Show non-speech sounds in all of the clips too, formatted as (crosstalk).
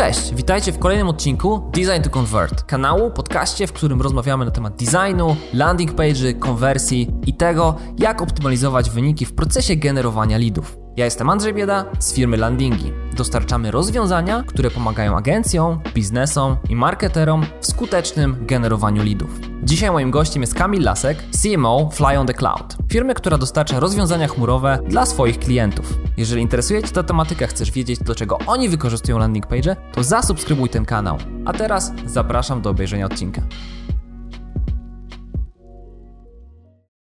Cześć, witajcie w kolejnym odcinku Design to Convert, kanału, podcaście, w którym rozmawiamy na temat designu, landing page'y, konwersji i tego, jak optymalizować wyniki w procesie generowania leadów. Ja jestem Andrzej Bieda z firmy Landingi. Dostarczamy rozwiązania, które pomagają agencjom, biznesom i marketerom w skutecznym generowaniu leadów. Dzisiaj moim gościem jest Kamil Lasek, CMO Fly on the Cloud, firmy, która dostarcza rozwiązania chmurowe dla swoich klientów. Jeżeli interesuje Cię ta tematyka, chcesz wiedzieć, do czego oni wykorzystują landing page, to zasubskrybuj ten kanał. A teraz zapraszam do obejrzenia odcinka.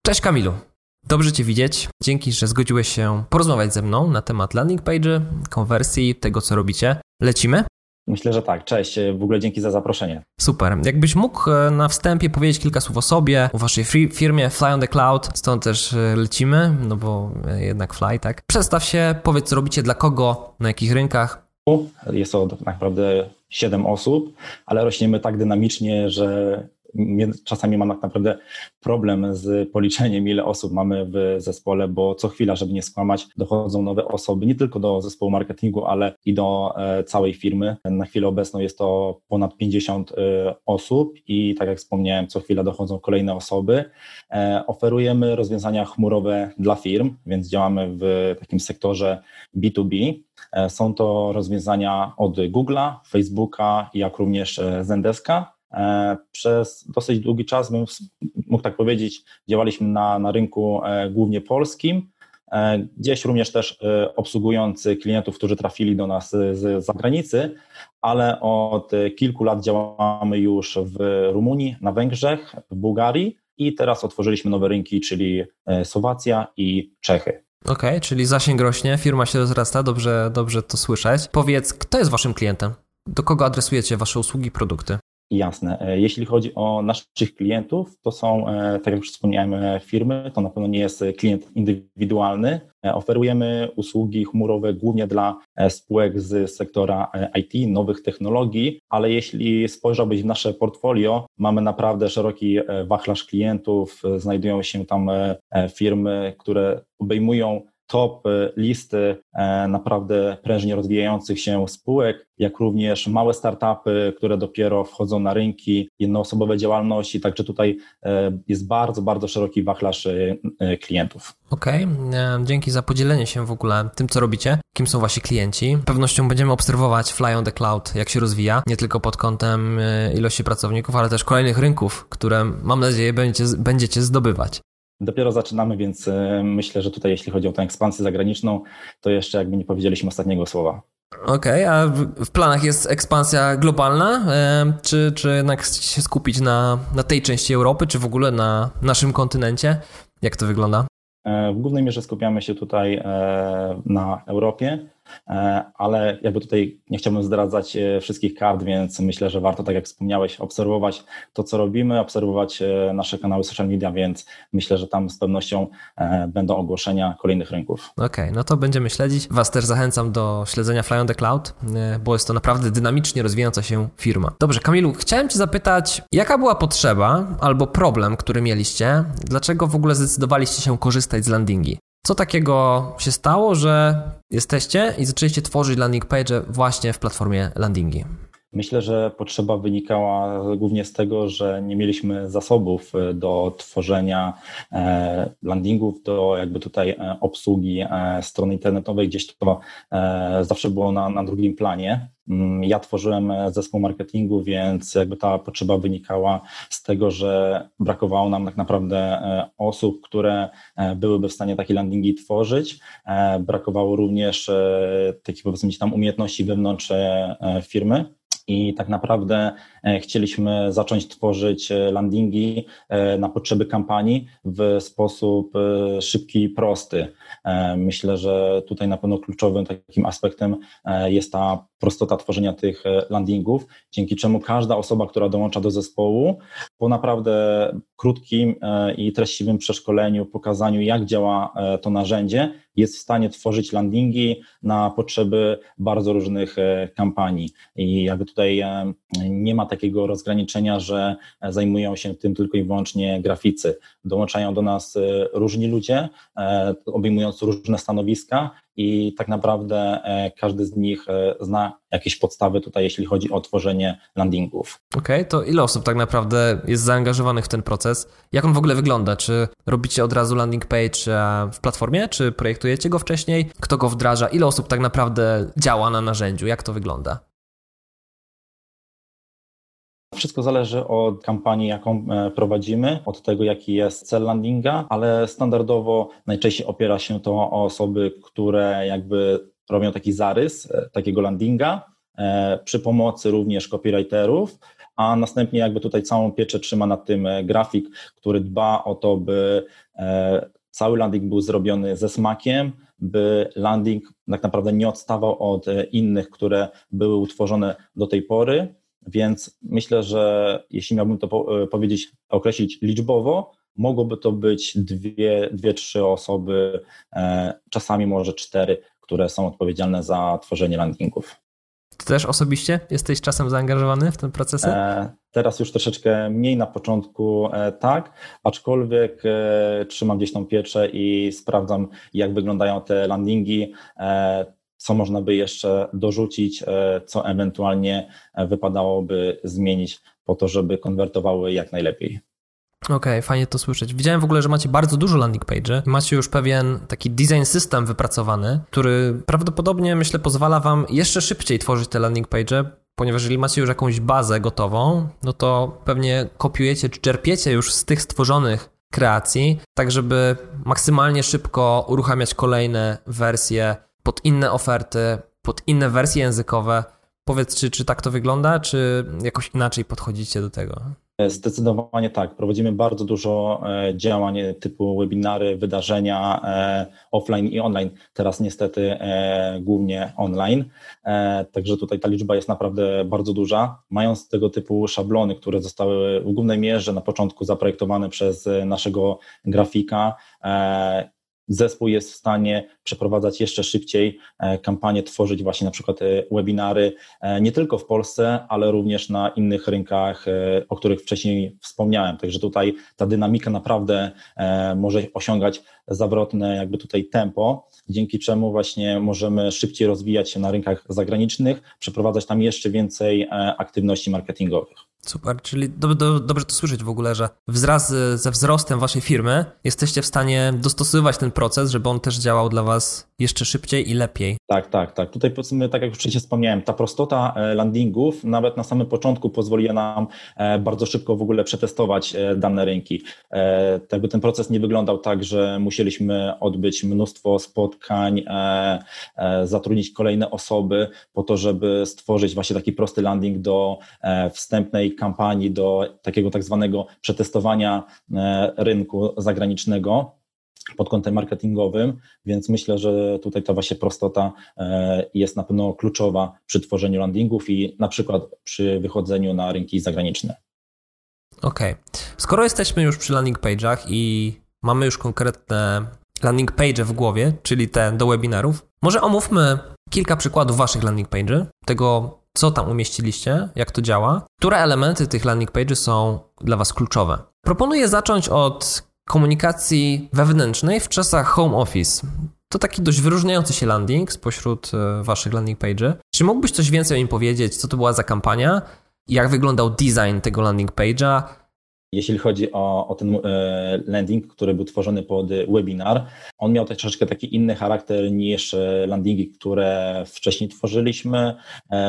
Cześć Kamilu. Dobrze Cię widzieć. Dzięki, że zgodziłeś się porozmawiać ze mną na temat landing page, konwersji, tego co robicie. Lecimy? Myślę, że tak. Cześć. W ogóle dzięki za zaproszenie. Super. Jakbyś mógł e, na wstępie powiedzieć kilka słów o sobie, o waszej firmie Fly on the Cloud, stąd też e, lecimy, no bo e, jednak Fly, tak? Przedstaw się, powiedz co robicie, dla kogo, na jakich rynkach. Jest to tak naprawdę 7 osób, ale rośniemy tak dynamicznie, że czasami mam tak naprawdę problem z policzeniem, ile osób mamy w zespole, bo co chwila, żeby nie skłamać, dochodzą nowe osoby, nie tylko do zespołu marketingu, ale i do e, całej firmy. Na chwilę obecną jest to ponad 50 e, osób i tak jak wspomniałem, co chwila dochodzą kolejne osoby. E, oferujemy rozwiązania chmurowe dla firm, więc działamy w takim sektorze B2B. Są to rozwiązania od Google'a, Facebooka, jak również Zendeska przez dosyć długi czas, bym mógł tak powiedzieć, działaliśmy na, na rynku e, głównie polskim, e, gdzieś również też obsługując klientów, którzy trafili do nas z zagranicy, ale od kilku lat działamy już w Rumunii, na Węgrzech, w Bułgarii i teraz otworzyliśmy nowe rynki, czyli Słowacja i Czechy. Okej, okay, czyli zasięg rośnie, firma się rozrasta, dobrze, dobrze to słyszeć. Powiedz, kto jest waszym klientem? Do kogo adresujecie wasze usługi produkty? Jasne. E, jeśli chodzi o naszych klientów, to są, e, tak jak już wspomniałem, e, firmy, to na pewno nie jest klient indywidualny. Oferujemy usługi chmurowe głównie dla spółek z sektora IT, nowych technologii, ale jeśli spojrzałbyś w nasze portfolio, mamy naprawdę szeroki wachlarz klientów. Znajdują się tam firmy, które obejmują top y, listy e, naprawdę prężnie rozwijających się spółek, jak również małe startupy, które dopiero wchodzą na rynki, jednoosobowe działalności, także tutaj e, jest bardzo, bardzo szeroki wachlarz klientów. Okej, okay. dzięki za podzielenie się w ogóle tym, co robicie, kim są wasi klienci. Pewnością będziemy obserwować Fly on the Cloud, jak się rozwija, nie tylko pod kątem ilości pracowników, ale też kolejnych rynków, które mam nadzieję będziecie, będziecie zdobywać. Dopiero zaczynamy, więc e, myślę, że tutaj jeśli chodzi o tę ekspansję zagraniczną, to jeszcze jakby nie powiedzieliśmy ostatniego słowa. Okej, okay, a w planach jest ekspansja globalna, e, czy, czy jednak się skupić na, na tej części Europy, czy w ogóle na naszym kontynencie? Jak to wygląda? E, w głównej mierze skupiamy się tutaj na Europie. E, ale jakby tutaj nie chciałbym zdradzać e, wszystkich kart, więc myślę, że warto, tak jak wspomniałeś, obserwować to, co robimy, obserwować e, nasze kanały social media, więc myślę, że tam z pewnością będą ogłoszenia kolejnych rynków. Okej, okay, no to będziemy śledzić. Was też zachęcam do śledzenia Fly on the Cloud, bo jest to naprawdę dynamicznie rozwijająca się firma. Dobrze, Kamilu, chciałem Cię zapytać, jaka była potrzeba albo problem, który mieliście? Dlaczego w ogóle zdecydowaliście się korzystać z landingi? Co takiego się stało, że jesteście i zaczęliście tworzyć landing page właśnie w platformie landingi? Myślę, że potrzeba wynikała głównie z tego, że nie mieliśmy zasobów e, do tworzenia e, landingów, do jakby tutaj e, obsługi strony internetowej. Gdzieś to zawsze było na, na drugim planie. Mm, ja tworzyłem zespół marketingu, więc jakby ta potrzeba wynikała z tego, że brakowało nam tak naprawdę osób, które byłyby w stanie takie landingi tworzyć. Brakowało również takich powiedzmy tam umiejętności wewnątrz firmy i tak naprawdę chcieliśmy zacząć tworzyć e, landingi e, na potrzeby kampanii w sposób szybki i prosty. Myślę, że tutaj na pewno kluczowym takim aspektem jest ta prostota tworzenia tych landingów, dzięki czemu każda osoba, która dołącza do zespołu, po naprawdę krótkim i treściwym przeszkoleniu, pokazaniu, jak działa to narzędzie, jest w stanie tworzyć landingi na potrzeby bardzo różnych e, kampanii. I jakby tutaj e, nie ma takiego rozgraniczenia, że zajmują się tym tylko i wyłącznie graficy. Dołączają do nas e, różni ludzie, obejmując różne stanowiska i tak naprawdę każdy z nich zna jakieś podstawy tutaj, jeśli chodzi o tworzenie landingów. Okej, okay, to ile osób tak naprawdę jest zaangażowanych w ten proces? Jak on w ogóle wygląda? Czy robicie od razu landing page w platformie, czy projektujecie go wcześniej? Kto go wdraża? Ile osób tak naprawdę działa na narzędziu? Jak to wygląda? Wszystko zależy od kampanii, jaką e, prowadzimy, od tego, jaki jest cel landinga, ale standardowo najczęściej opiera się to o osoby, które jakby robią taki zarys e, takiego landinga e, przy pomocy również copywriterów, a następnie jakby tutaj całą pieczę trzyma nad tym grafik, który dba o to, by cały landing był zrobiony ze smakiem, by landing tak naprawdę nie odstawał od innych, które były utworzone do tej pory więc myślę, że jeśli miałbym to e, powiedzieć, określić liczbowo, mogłoby to być dwie, dwie trzy osoby, e, czasami może cztery, które są odpowiedzialne za tworzenie landingów. Ty też osobiście jesteś czasem zaangażowany w ten proces? E, teraz już troszeczkę mniej na początku, e, tak, aczkolwiek trzymam gdzieś tą pieczę i sprawdzam, jak wyglądają te landingi. Co można by jeszcze dorzucić, e, co ewentualnie e, wypadałoby zmienić po to, żeby konwertowały jak najlepiej. Okej, okay, fajnie to słyszeć. Widziałem w ogóle, że macie bardzo dużo landing page. Macie już pewien taki design system wypracowany, który prawdopodobnie, myślę, pozwala wam jeszcze szybciej tworzyć te landing page, ponieważ jeżeli macie już jakąś bazę gotową, no to pewnie kopiujecie czy czerpiecie już z tych stworzonych kreacji, tak żeby maksymalnie szybko uruchamiać kolejne wersje pod inne oferty, pod inne wersje językowe. Powiedz, czy, czy tak to wygląda, czy jakoś inaczej podchodzicie do tego? Zdecydowanie tak. Prowadzimy bardzo dużo e, działań typu webinary, wydarzenia e, offline i online. Teraz niestety e, głównie online. Także tutaj ta liczba jest naprawdę bardzo duża. Mając tego typu szablony, które zostały w głównej mierze na początku zaprojektowane przez naszego grafika, zespół jest w stanie przeprowadzać jeszcze szybciej e, kampanie, tworzyć właśnie na przykład e, webinary, e, nie tylko w Polsce, ale również na innych rynkach, o których wcześniej wspomniałem. Także tutaj ta dynamika naprawdę może osiągać zawrotne jakby tutaj tempo, dzięki czemu właśnie możemy szybciej rozwijać się na rynkach zagranicznych, przeprowadzać tam jeszcze więcej aktywności marketingowych. Super, czyli do, do, dobrze to słyszeć w ogóle, że wraz ze wzrostem waszej firmy jesteście w stanie dostosowywać ten proces, żeby on też działał dla was jeszcze szybciej i lepiej. Tak, tak, tak. Tutaj powiedzmy, tak jak już wcześniej wspomniałem, ta prostota e, landingów nawet na samym początku pozwoli nam e, bardzo szybko w ogóle przetestować e, dane rynki. Jakby ten proces nie wyglądał tak, że musieliśmy odbyć mnóstwo spotkań, zatrudnić kolejne osoby po to, żeby stworzyć właśnie taki prosty landing do wstępnej kampanii, do takiego tak zwanego przetestowania rynku zagranicznego pod kątem marketingowym, więc myślę, że tutaj ta właśnie prostota e, jest na pewno kluczowa przy tworzeniu landingów i na przykład przy wychodzeniu na rynki zagraniczne. Okej. Okay. Skoro jesteśmy już przy landing page'ach i mamy już konkretne landing page w głowie, czyli te do webinarów, może omówmy kilka przykładów waszych landing page'y, tego co tam umieściliście, jak to działa, które elementy tych landing page'y są dla was kluczowe. Proponuję zacząć od komunikacji wewnętrznej w czasach home office. To taki dość wyróżniający się landing spośród e, waszych landing page'y. Czy mógłbyś coś więcej o nim powiedzieć? Co to była za kampania? Jak wyglądał design tego landing page'a? Jeśli chodzi o, o ten e, landing, który był tworzony pod webinar, on miał troszeczkę taki inny charakter niż e, landingi, które wcześniej tworzyliśmy,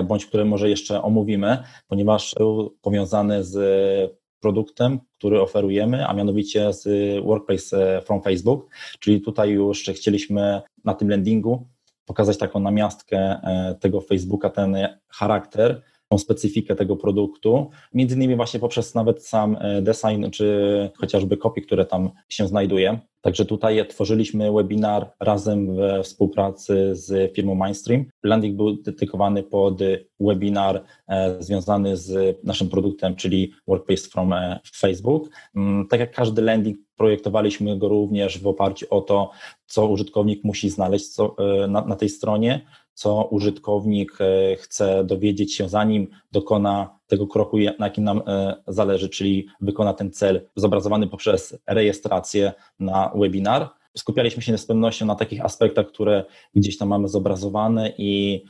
bądź które może jeszcze omówimy, ponieważ był powiązany z produktem, który oferujemy, a mianowicie z Workplace from Facebook, czyli tutaj już chcieliśmy na tym landingu pokazać taką namiastkę e, tego Facebooka, ten charakter, tą specyfikę tego produktu, między innymi właśnie poprzez nawet sam e, design, czy chociażby kopii, które tam się znajduje. Także tutaj tworzyliśmy webinar razem we współpracy z firmą Mindstream. Landing był dedykowany pod webinar e, związany z naszym produktem, czyli Workplace from e, Facebook. Mm, tak jak każdy landing, projektowaliśmy go również w oparciu o to, co użytkownik musi znaleźć co, na, na tej stronie, co użytkownik e, chce dowiedzieć się, zanim dokona tego kroku, na jakim nam e, zależy, czyli wykona ten cel zobrazowany poprzez rejestrację na webinar. skupialiśmy się z pewnością na takich aspektach, które gdzieś tam mamy zobrazowane i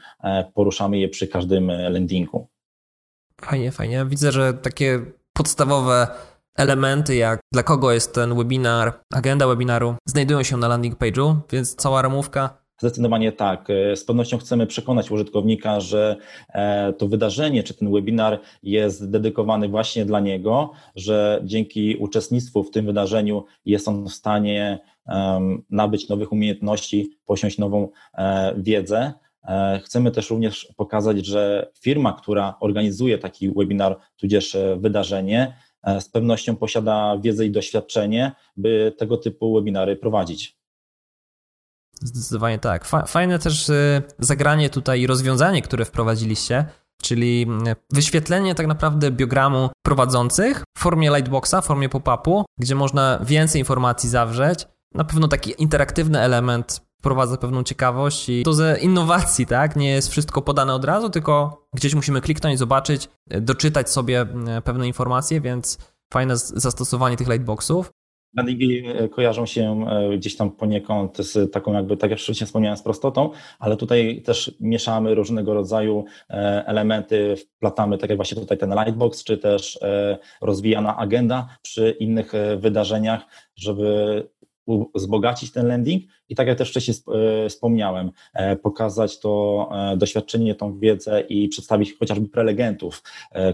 poruszamy je przy każdym landingu. Fajnie, fajnie. Widzę, że takie podstawowe elementy, jak dla kogo jest ten webinar, agenda webinaru, znajdują się na landing page'u, więc cała ramówka Zdecydowanie tak. E, z pewnością chcemy przekonać użytkownika, że e, to wydarzenie czy ten webinar jest dedykowany właśnie dla niego, że dzięki uczestnictwu w tym wydarzeniu jest on w stanie nabyć nowych umiejętności, posiąść nową e, wiedzę. Chcemy też również pokazać, że firma, która organizuje taki webinar, tudzież wydarzenie, z pewnością posiada wiedzę i doświadczenie, by tego typu webinary prowadzić. Zdecydowanie tak. Fajne też y, zagranie tutaj i rozwiązanie, które wprowadziliście, czyli y, wyświetlenie tak naprawdę biogramu prowadzących w formie lightboxa, w formie pop-upu, gdzie można więcej informacji zawrzeć. Na pewno taki interaktywny element wprowadza pewną ciekawość i to ze innowacji, tak? Nie jest wszystko podane od razu, tylko gdzieś musimy kliknąć, zobaczyć, y, doczytać sobie pewne informacje, więc fajne zastosowanie tych lightboxów. Landingi e, kojarzą się e, gdzieś tam poniekąd z taką jakby, tak jak wcześniej wspomniałem, z prostotą, ale tutaj też mieszamy różnego rodzaju e, elementy, wplatamy tak jak właśnie tutaj ten lightbox, czy też rozwijana agenda przy innych wydarzeniach, żeby wzbogacić ten landing i tak jak też wcześniej wspomniałem, pokazać to doświadczenie, tą wiedzę i przedstawić chociażby prelegentów,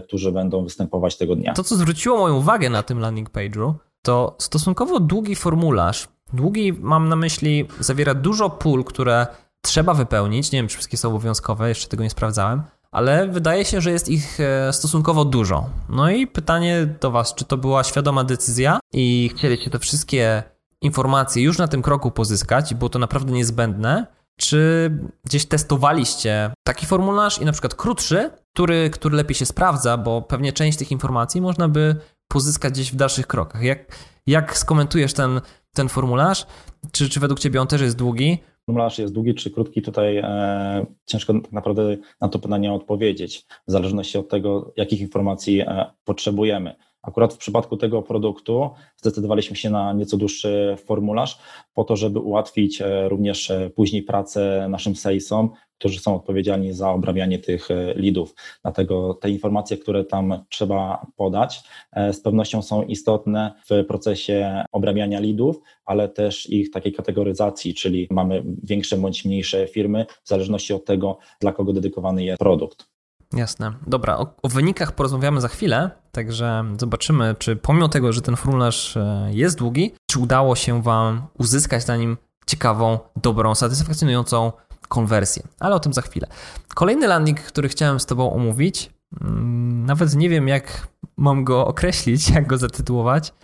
którzy będą występować tego dnia. To, co zwróciło moją uwagę na tym landing page'u, to stosunkowo długi formularz, długi mam na myśli, zawiera dużo pól, które trzeba wypełnić. Nie wiem, czy wszystkie są obowiązkowe, jeszcze tego nie sprawdzałem, ale wydaje się, że jest ich e, stosunkowo dużo. No i pytanie do Was, czy to była świadoma decyzja i chcieliście te wszystkie informacje już na tym kroku pozyskać i było to naprawdę niezbędne, czy gdzieś testowaliście taki formularz i na przykład krótszy, który, który lepiej się sprawdza, bo pewnie część tych informacji można by pozyskać gdzieś w dalszych krokach. Jak, jak skomentujesz ten, ten formularz? Czy, czy według Ciebie on też jest długi? Formularz jest długi czy krótki, tutaj e, ciężko tak naprawdę na to pytanie odpowiedzieć, w zależności od tego, jakich informacji e, potrzebujemy. Akurat w przypadku tego produktu zdecydowaliśmy się na nieco dłuższy formularz, po to, żeby ułatwić e, również e, później pracę naszym salesom, którzy są odpowiedzialni za obrabianie tych e, leadów. Dlatego te informacje, które tam trzeba podać, z pewnością są istotne w procesie obrabiania leadów, ale też ich takiej kategoryzacji, czyli mamy większe bądź mniejsze firmy, w zależności od tego, dla kogo dedykowany jest produkt. Jasne. Dobra, o, o, wynikach porozmawiamy za chwilę, także zobaczymy, czy pomimo tego, że ten formularz e, jest długi, czy udało się Wam uzyskać na nim ciekawą, dobrą, satysfakcjonującą konwersję. Ale o tym za chwilę. Kolejny landing, który chciałem z Tobą omówić, mm, nawet nie wiem, jak mam go określić, (laughs) jak go zatytułować.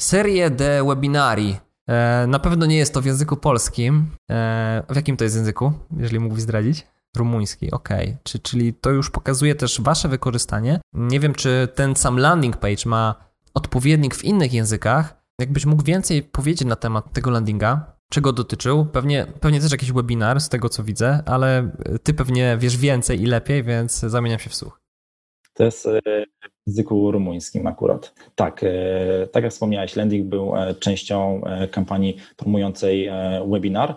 Serię de webinari. E, na pewno nie jest to w języku polskim. E, w jakim to jest języku, jeżeli mógłbyś zdradzić? Rumuński, ok. Czy, czyli to już pokazuje też Wasze wykorzystanie. Nie wiem, czy ten sam landing page ma odpowiednik w innych językach. Jakbyś mógł więcej powiedzieć na temat tego landinga, czego dotyczył? Pewnie, pewnie też jakiś webinar z tego, co widzę, ale Ty pewnie wiesz więcej i lepiej, więc zamieniam się w słuch. To jest e, języku rumuńskim akurat. Tak, e, tak jak wspomniałeś, Landing był e, częścią kampanii promującej webinar,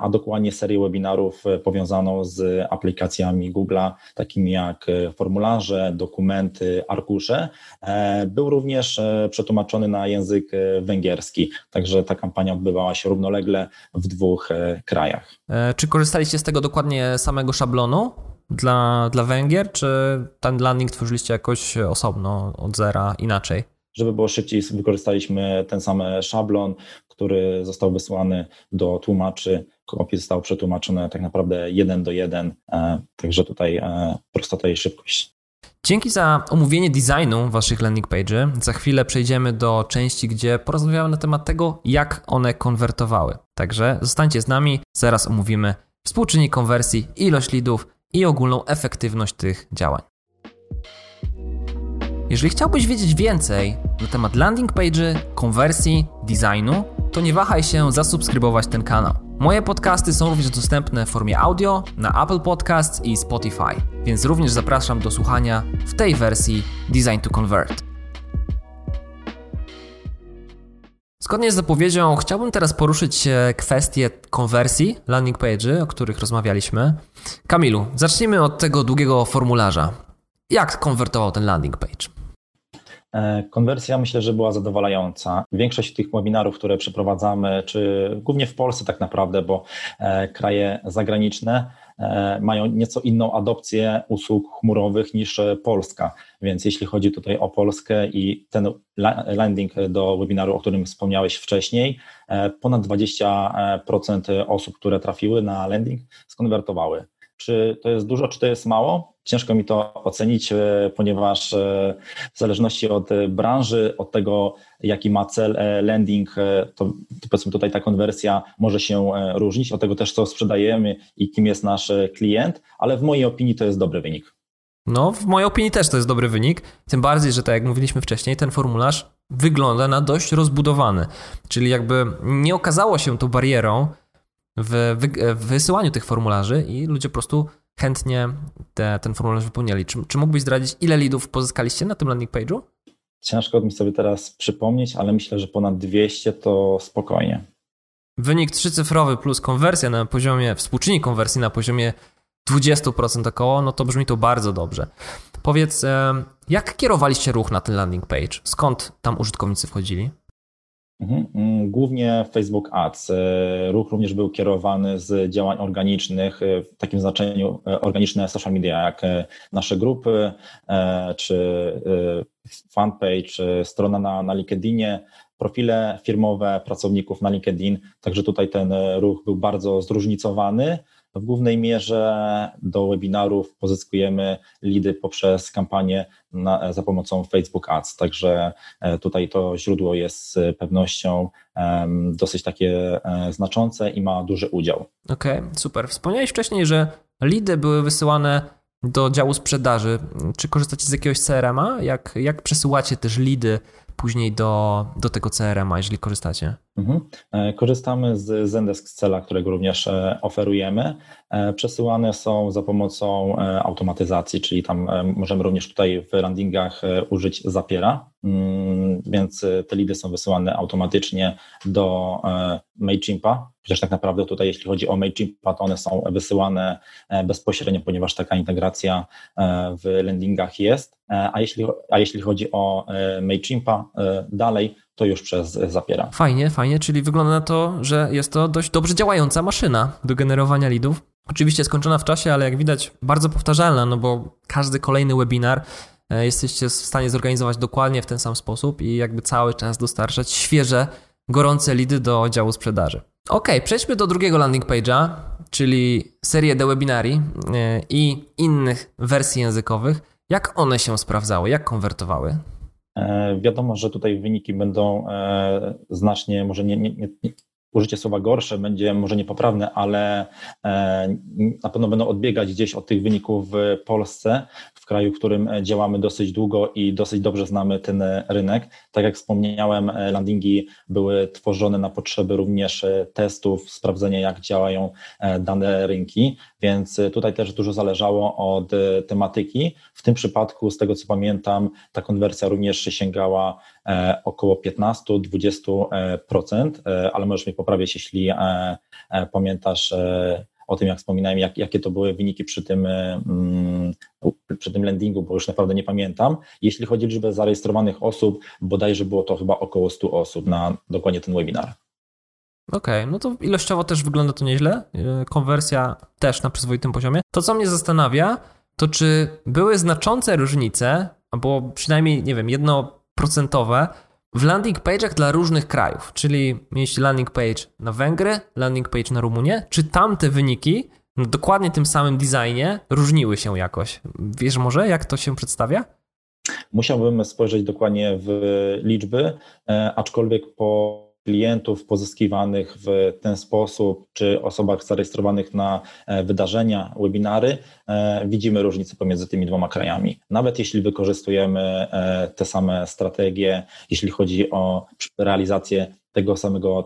a dokładnie serię webinarów powiązaną z aplikacjami Google'a, takimi jak formularze, dokumenty, arkusze. Był również przetłumaczony na język węgierski, także ta kampania odbywała się równolegle w dwóch krajach. Czy korzystaliście z tego dokładnie samego szablonu? Dla, dla Węgier, czy ten landing tworzyliście jakoś osobno, od zera, inaczej? Żeby było szybciej, wykorzystaliśmy ten sam szablon, który został wysłany do tłumaczy. Kopie zostało przetłumaczone tak naprawdę jeden do jeden, e, także tutaj e, prostota i szybkość. Dzięki za omówienie designu waszych landing page'y. Za chwilę przejdziemy do części, gdzie porozmawiamy na temat tego, jak one konwertowały. Także zostańcie z nami, zaraz omówimy współczynnik konwersji, ilość leadów i ogólną efektywność tych działań. Jeżeli chciałbyś wiedzieć więcej na temat landing page'y, konwersji, designu, to nie wahaj się zasubskrybować ten kanał. Moje podcasty są również dostępne w formie audio na Apple Podcasts i Spotify, więc również zapraszam do słuchania w tej wersji Design to Convert. Zgodnie z zapowiedzią chciałbym teraz poruszyć kwestię konwersji landing page'y, o których rozmawialiśmy. Kamilu, zacznijmy od tego długiego formularza. Jak konwertował ten landing page? E, konwersja myślę, że była zadowalająca. Większość tych webinarów, które przeprowadzamy, czy głównie w Polsce tak naprawdę, bo e, kraje zagraniczne e, mają nieco inną adopcję usług chmurowych niż Polska. Więc jeśli chodzi tutaj o Polskę i ten landing do webinaru, o którym wspomniałeś wcześniej, ponad 20% osób, które trafiły na landing, skonwertowały. Czy to jest dużo, czy to jest mało? Ciężko mi to ocenić, e, ponieważ e, w zależności od branży, od tego, jaki ma cel e, landing, to powiedzmy tutaj ta konwersja może się różnić, od tego też, co sprzedajemy i kim jest nasz klient, ale w mojej opinii to jest dobry wynik. No, w mojej opinii też to jest dobry wynik. Tym bardziej, że tak jak mówiliśmy wcześniej, ten formularz wygląda na dość rozbudowany. Czyli jakby nie okazało się to barierą, w wysyłaniu tych formularzy i ludzie po prostu chętnie te, ten formularz wypełniali. Czy, czy mógłbyś zdradzić, ile lidów pozyskaliście na tym landing page'u? Ciężko mi sobie teraz przypomnieć, ale myślę, że ponad 200 to spokojnie. Wynik trzycyfrowy plus konwersja na poziomie, współczynnik konwersji na poziomie 20% około, no to brzmi to bardzo dobrze. Powiedz, jak kierowaliście ruch na ten landing page? Skąd tam użytkownicy wchodzili? Mhm. Mm, głównie Facebook Ads. E, ruch również był kierowany z działań organicznych, e, w takim znaczeniu e, organiczne social media, jak nasze grupy, czy fanpage, strona na, na LinkedInie, profile firmowe pracowników na LinkedIn. Także tutaj ten ruch był bardzo zróżnicowany. W głównej mierze do webinarów pozyskujemy lidy poprzez kampanię na, za pomocą Facebook Ads. Także e, tutaj to źródło jest z pewnością um, dosyć takie um, znaczące i ma duży udział. Okej, okay, super. Wspomniałeś wcześniej, że lidy były wysyłane do działu sprzedaży. Czy korzystacie z jakiegoś CRM-a? Jak, jak przesyłacie też lidy później do, do tego CRM-a, jeżeli korzystacie? Mhm. E, korzystamy z Zendesk Cela, którego również e, oferujemy. E, przesyłane są za pomocą automatyzacji, czyli tam możemy również tutaj w landingach użyć Zapiera, mm, więc te lidy są wysyłane automatycznie do MailChimpa, chociaż tak naprawdę tutaj jeśli chodzi o MailChimpa, to one są wysyłane bezpośrednio, ponieważ taka integracja w landingach jest, a jeśli, a jeśli chodzi o MailChimpa dalej, to już przez Zapiera. Fajnie, fajnie, czyli wygląda na to, że jest to dość dobrze działająca maszyna do generowania lidów. Oczywiście skończona w czasie, ale jak widać bardzo powtarzalna, no bo każdy kolejny webinar e, jesteście w stanie zorganizować dokładnie w ten sam sposób i jakby cały czas dostarczać świeże, gorące lidy do działu sprzedaży. Ok, przejdźmy do drugiego landing page'a, czyli serię The Webinari e, i innych wersji językowych. Jak one się sprawdzały, jak konwertowały? E, wiadomo, że tutaj wyniki będą e, znacznie, może nie, nie, nie, użycie słowa gorsze będzie może niepoprawne, ale e, na pewno będą odbiegać gdzieś od tych wyników w Polsce, w kraju, w którym działamy dosyć długo i dosyć dobrze znamy ten rynek. Tak jak wspomniałem, landingi były tworzone na potrzeby również testów, sprawdzenia jak działają dane rynki, więc tutaj też dużo zależało od tematyki. W tym przypadku, z tego co pamiętam, ta konwersja również sięgała e, około 15-20%, e, ale możesz mnie poprawić, jeśli e, pamiętasz o tym, jak wspominałem, jak, jakie to były wyniki przy tym, mm, przy tym landingu, bo już naprawdę nie pamiętam. Jeśli chodzi o liczbę zarejestrowanych osób, bodajże było to chyba około 100 osób na dokładnie ten webinar. Okej, okay, no to ilościowo też wygląda to nieźle. Konwersja też na przyzwoitym poziomie. To, co mnie zastanawia, to czy były znaczące różnice, albo przynajmniej, nie wiem, jednoprocentowe w landing page'ach dla różnych krajów, czyli mieliście landing page na Węgry, landing page na Rumunię, czy tamte wyniki na dokładnie tym samym designie różniły się jakoś? Wiesz może, jak to się przedstawia? Musiałbym spojrzeć dokładnie w liczby, e, aczkolwiek po klientów pozyskiwanych w ten sposób, czy osobach zarejestrowanych na e, wydarzenia, webinary, e, widzimy różnicę pomiędzy tymi dwoma krajami. Nawet jeśli wykorzystujemy e, te same strategie, jeśli chodzi o realizację tego samego,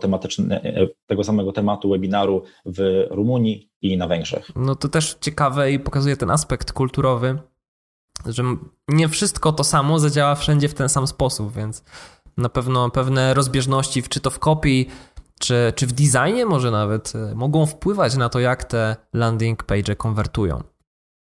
tego samego tematu webinaru w Rumunii i na Węgrzech. No to też ciekawe i pokazuje ten aspekt kulturowy, że nie wszystko to samo zadziała wszędzie w ten sam sposób, więc Na pewno pewne rozbieżności, czy to w kopii, czy, czy w designie może nawet, e, mogą wpływać na to, jak te landing page konwertują.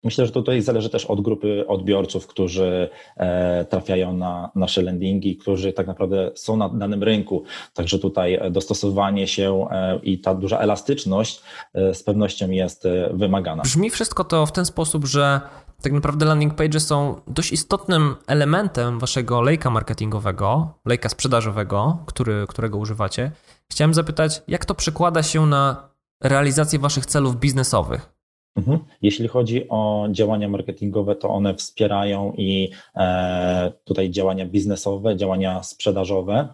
Myślę, że tutaj zależy też od grupy odbiorców, którzy e, trafiają na nasze landingi, którzy tak naprawdę są na danym rynku. Także tutaj dostosowanie się e, i ta duża elastyczność e, z pewnością jest wymagana. Brzmi wszystko to w ten sposób, że tak naprawdę landing page są dość istotnym elementem waszego lejka marketingowego, lejka sprzedażowego, który, którego używacie. Chciałem zapytać, jak to przekłada się na realizację waszych celów biznesowych? Mhm. Jeśli chodzi o działania marketingowe, to one wspierają i e, tutaj działania biznesowe, działania sprzedażowe.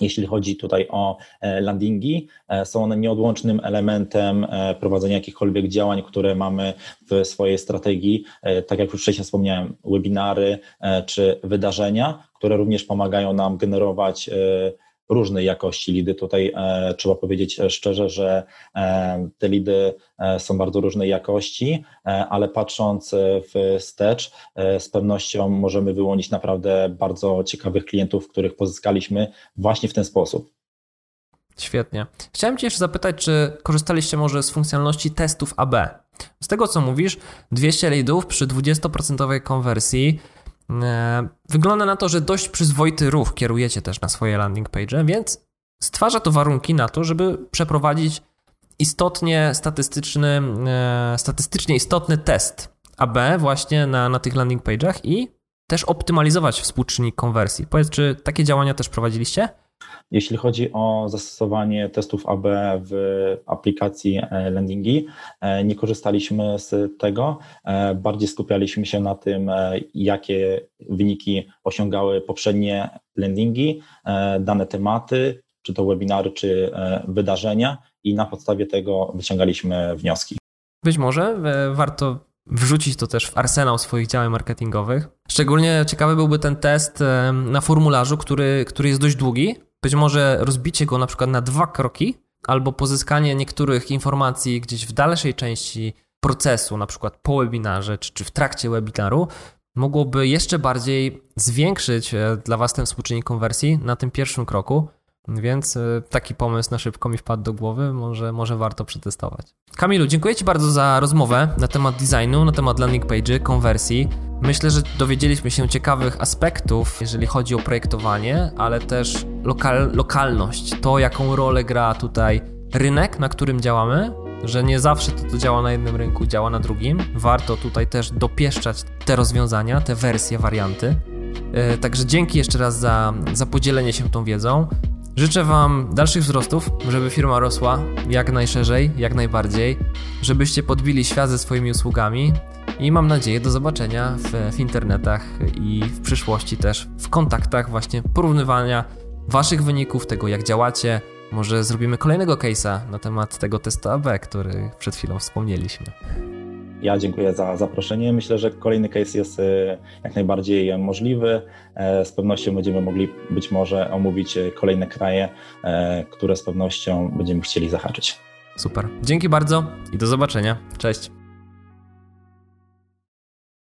Jeśli chodzi tutaj o e, landingi, e, są one nieodłącznym elementem prowadzenia jakichkolwiek działań, które mamy w swojej strategii. Tak jak już wcześniej wspomniałem, webinary czy wydarzenia, które również pomagają nam generować różnej jakości lidy. Tutaj e, trzeba powiedzieć szczerze, że e, te lidy e, są bardzo różnej jakości, ale patrząc wstecz, z pewnością możemy wyłonić naprawdę bardzo ciekawych klientów, których pozyskaliśmy właśnie w ten sposób. Świetnie. Chciałem Cię jeszcze zapytać, czy korzystaliście może z funkcjonalności testów AB? Z tego co mówisz, 200 lidów przy 20% konwersji E, wygląda na to, że dość przyzwoity ruch kierujecie też na swoje landing page, więc stwarza to warunki na to, żeby przeprowadzić istotnie statystyczny, e, statystycznie istotny test AB właśnie na, na tych landing page'ach i też optymalizować współczynnik konwersji. Powiedz, czy takie działania też prowadziliście? Jeśli chodzi o zastosowanie testów AB w aplikacji e, Landingi, e, nie korzystaliśmy z tego. E, bardziej skupialiśmy się na tym, jakie wyniki osiągały poprzednie landingi, dane tematy, czy to webinary, czy wydarzenia, i na podstawie tego wyciągaliśmy wnioski. Być może warto wrzucić to też w arsenał swoich działań marketingowych. Szczególnie ciekawy byłby ten test na formularzu, który, który jest dość długi, być może rozbicie go na przykład na dwa kroki, albo pozyskanie niektórych informacji gdzieś w dalszej części procesu, na przykład po webinarze czy, czy w trakcie webinaru, mogłoby jeszcze bardziej zwiększyć e, dla Was ten współczynnik konwersji na tym pierwszym kroku. Więc e, taki pomysł na szybko mi wpadł do głowy, może, może warto przetestować. Kamilu, dziękuję Ci bardzo za rozmowę na temat designu, na temat landing page, konwersji. Myślę, że dowiedzieliśmy się ciekawych aspektów, jeżeli chodzi o projektowanie, ale też lokal, lokalność, to jaką rolę gra tutaj rynek, na którym działamy, że nie zawsze to, co działa na jednym rynku, działa na drugim. Warto tutaj też dopieszczać te rozwiązania, te wersje, warianty. E, także dzięki jeszcze raz za, za podzielenie się tą wiedzą. Życzę Wam dalszych wzrostów, żeby firma rosła jak najszerzej, jak najbardziej, żebyście podbili świat ze swoimi usługami i mam nadzieję do zobaczenia w, w internetach i w przyszłości też w kontaktach właśnie porównywania Waszych wyników, tego jak działacie. Może zrobimy kolejnego case'a na temat tego testu AB, który przed chwilą wspomnieliśmy. Ja dziękuję za zaproszenie. Myślę, że kolejny case jest e, jak najbardziej możliwy. E, z pewnością będziemy mogli być może omówić e, kolejne kraje, które z pewnością będziemy chcieli zahaczyć. Super. Dzięki bardzo i do zobaczenia. Cześć.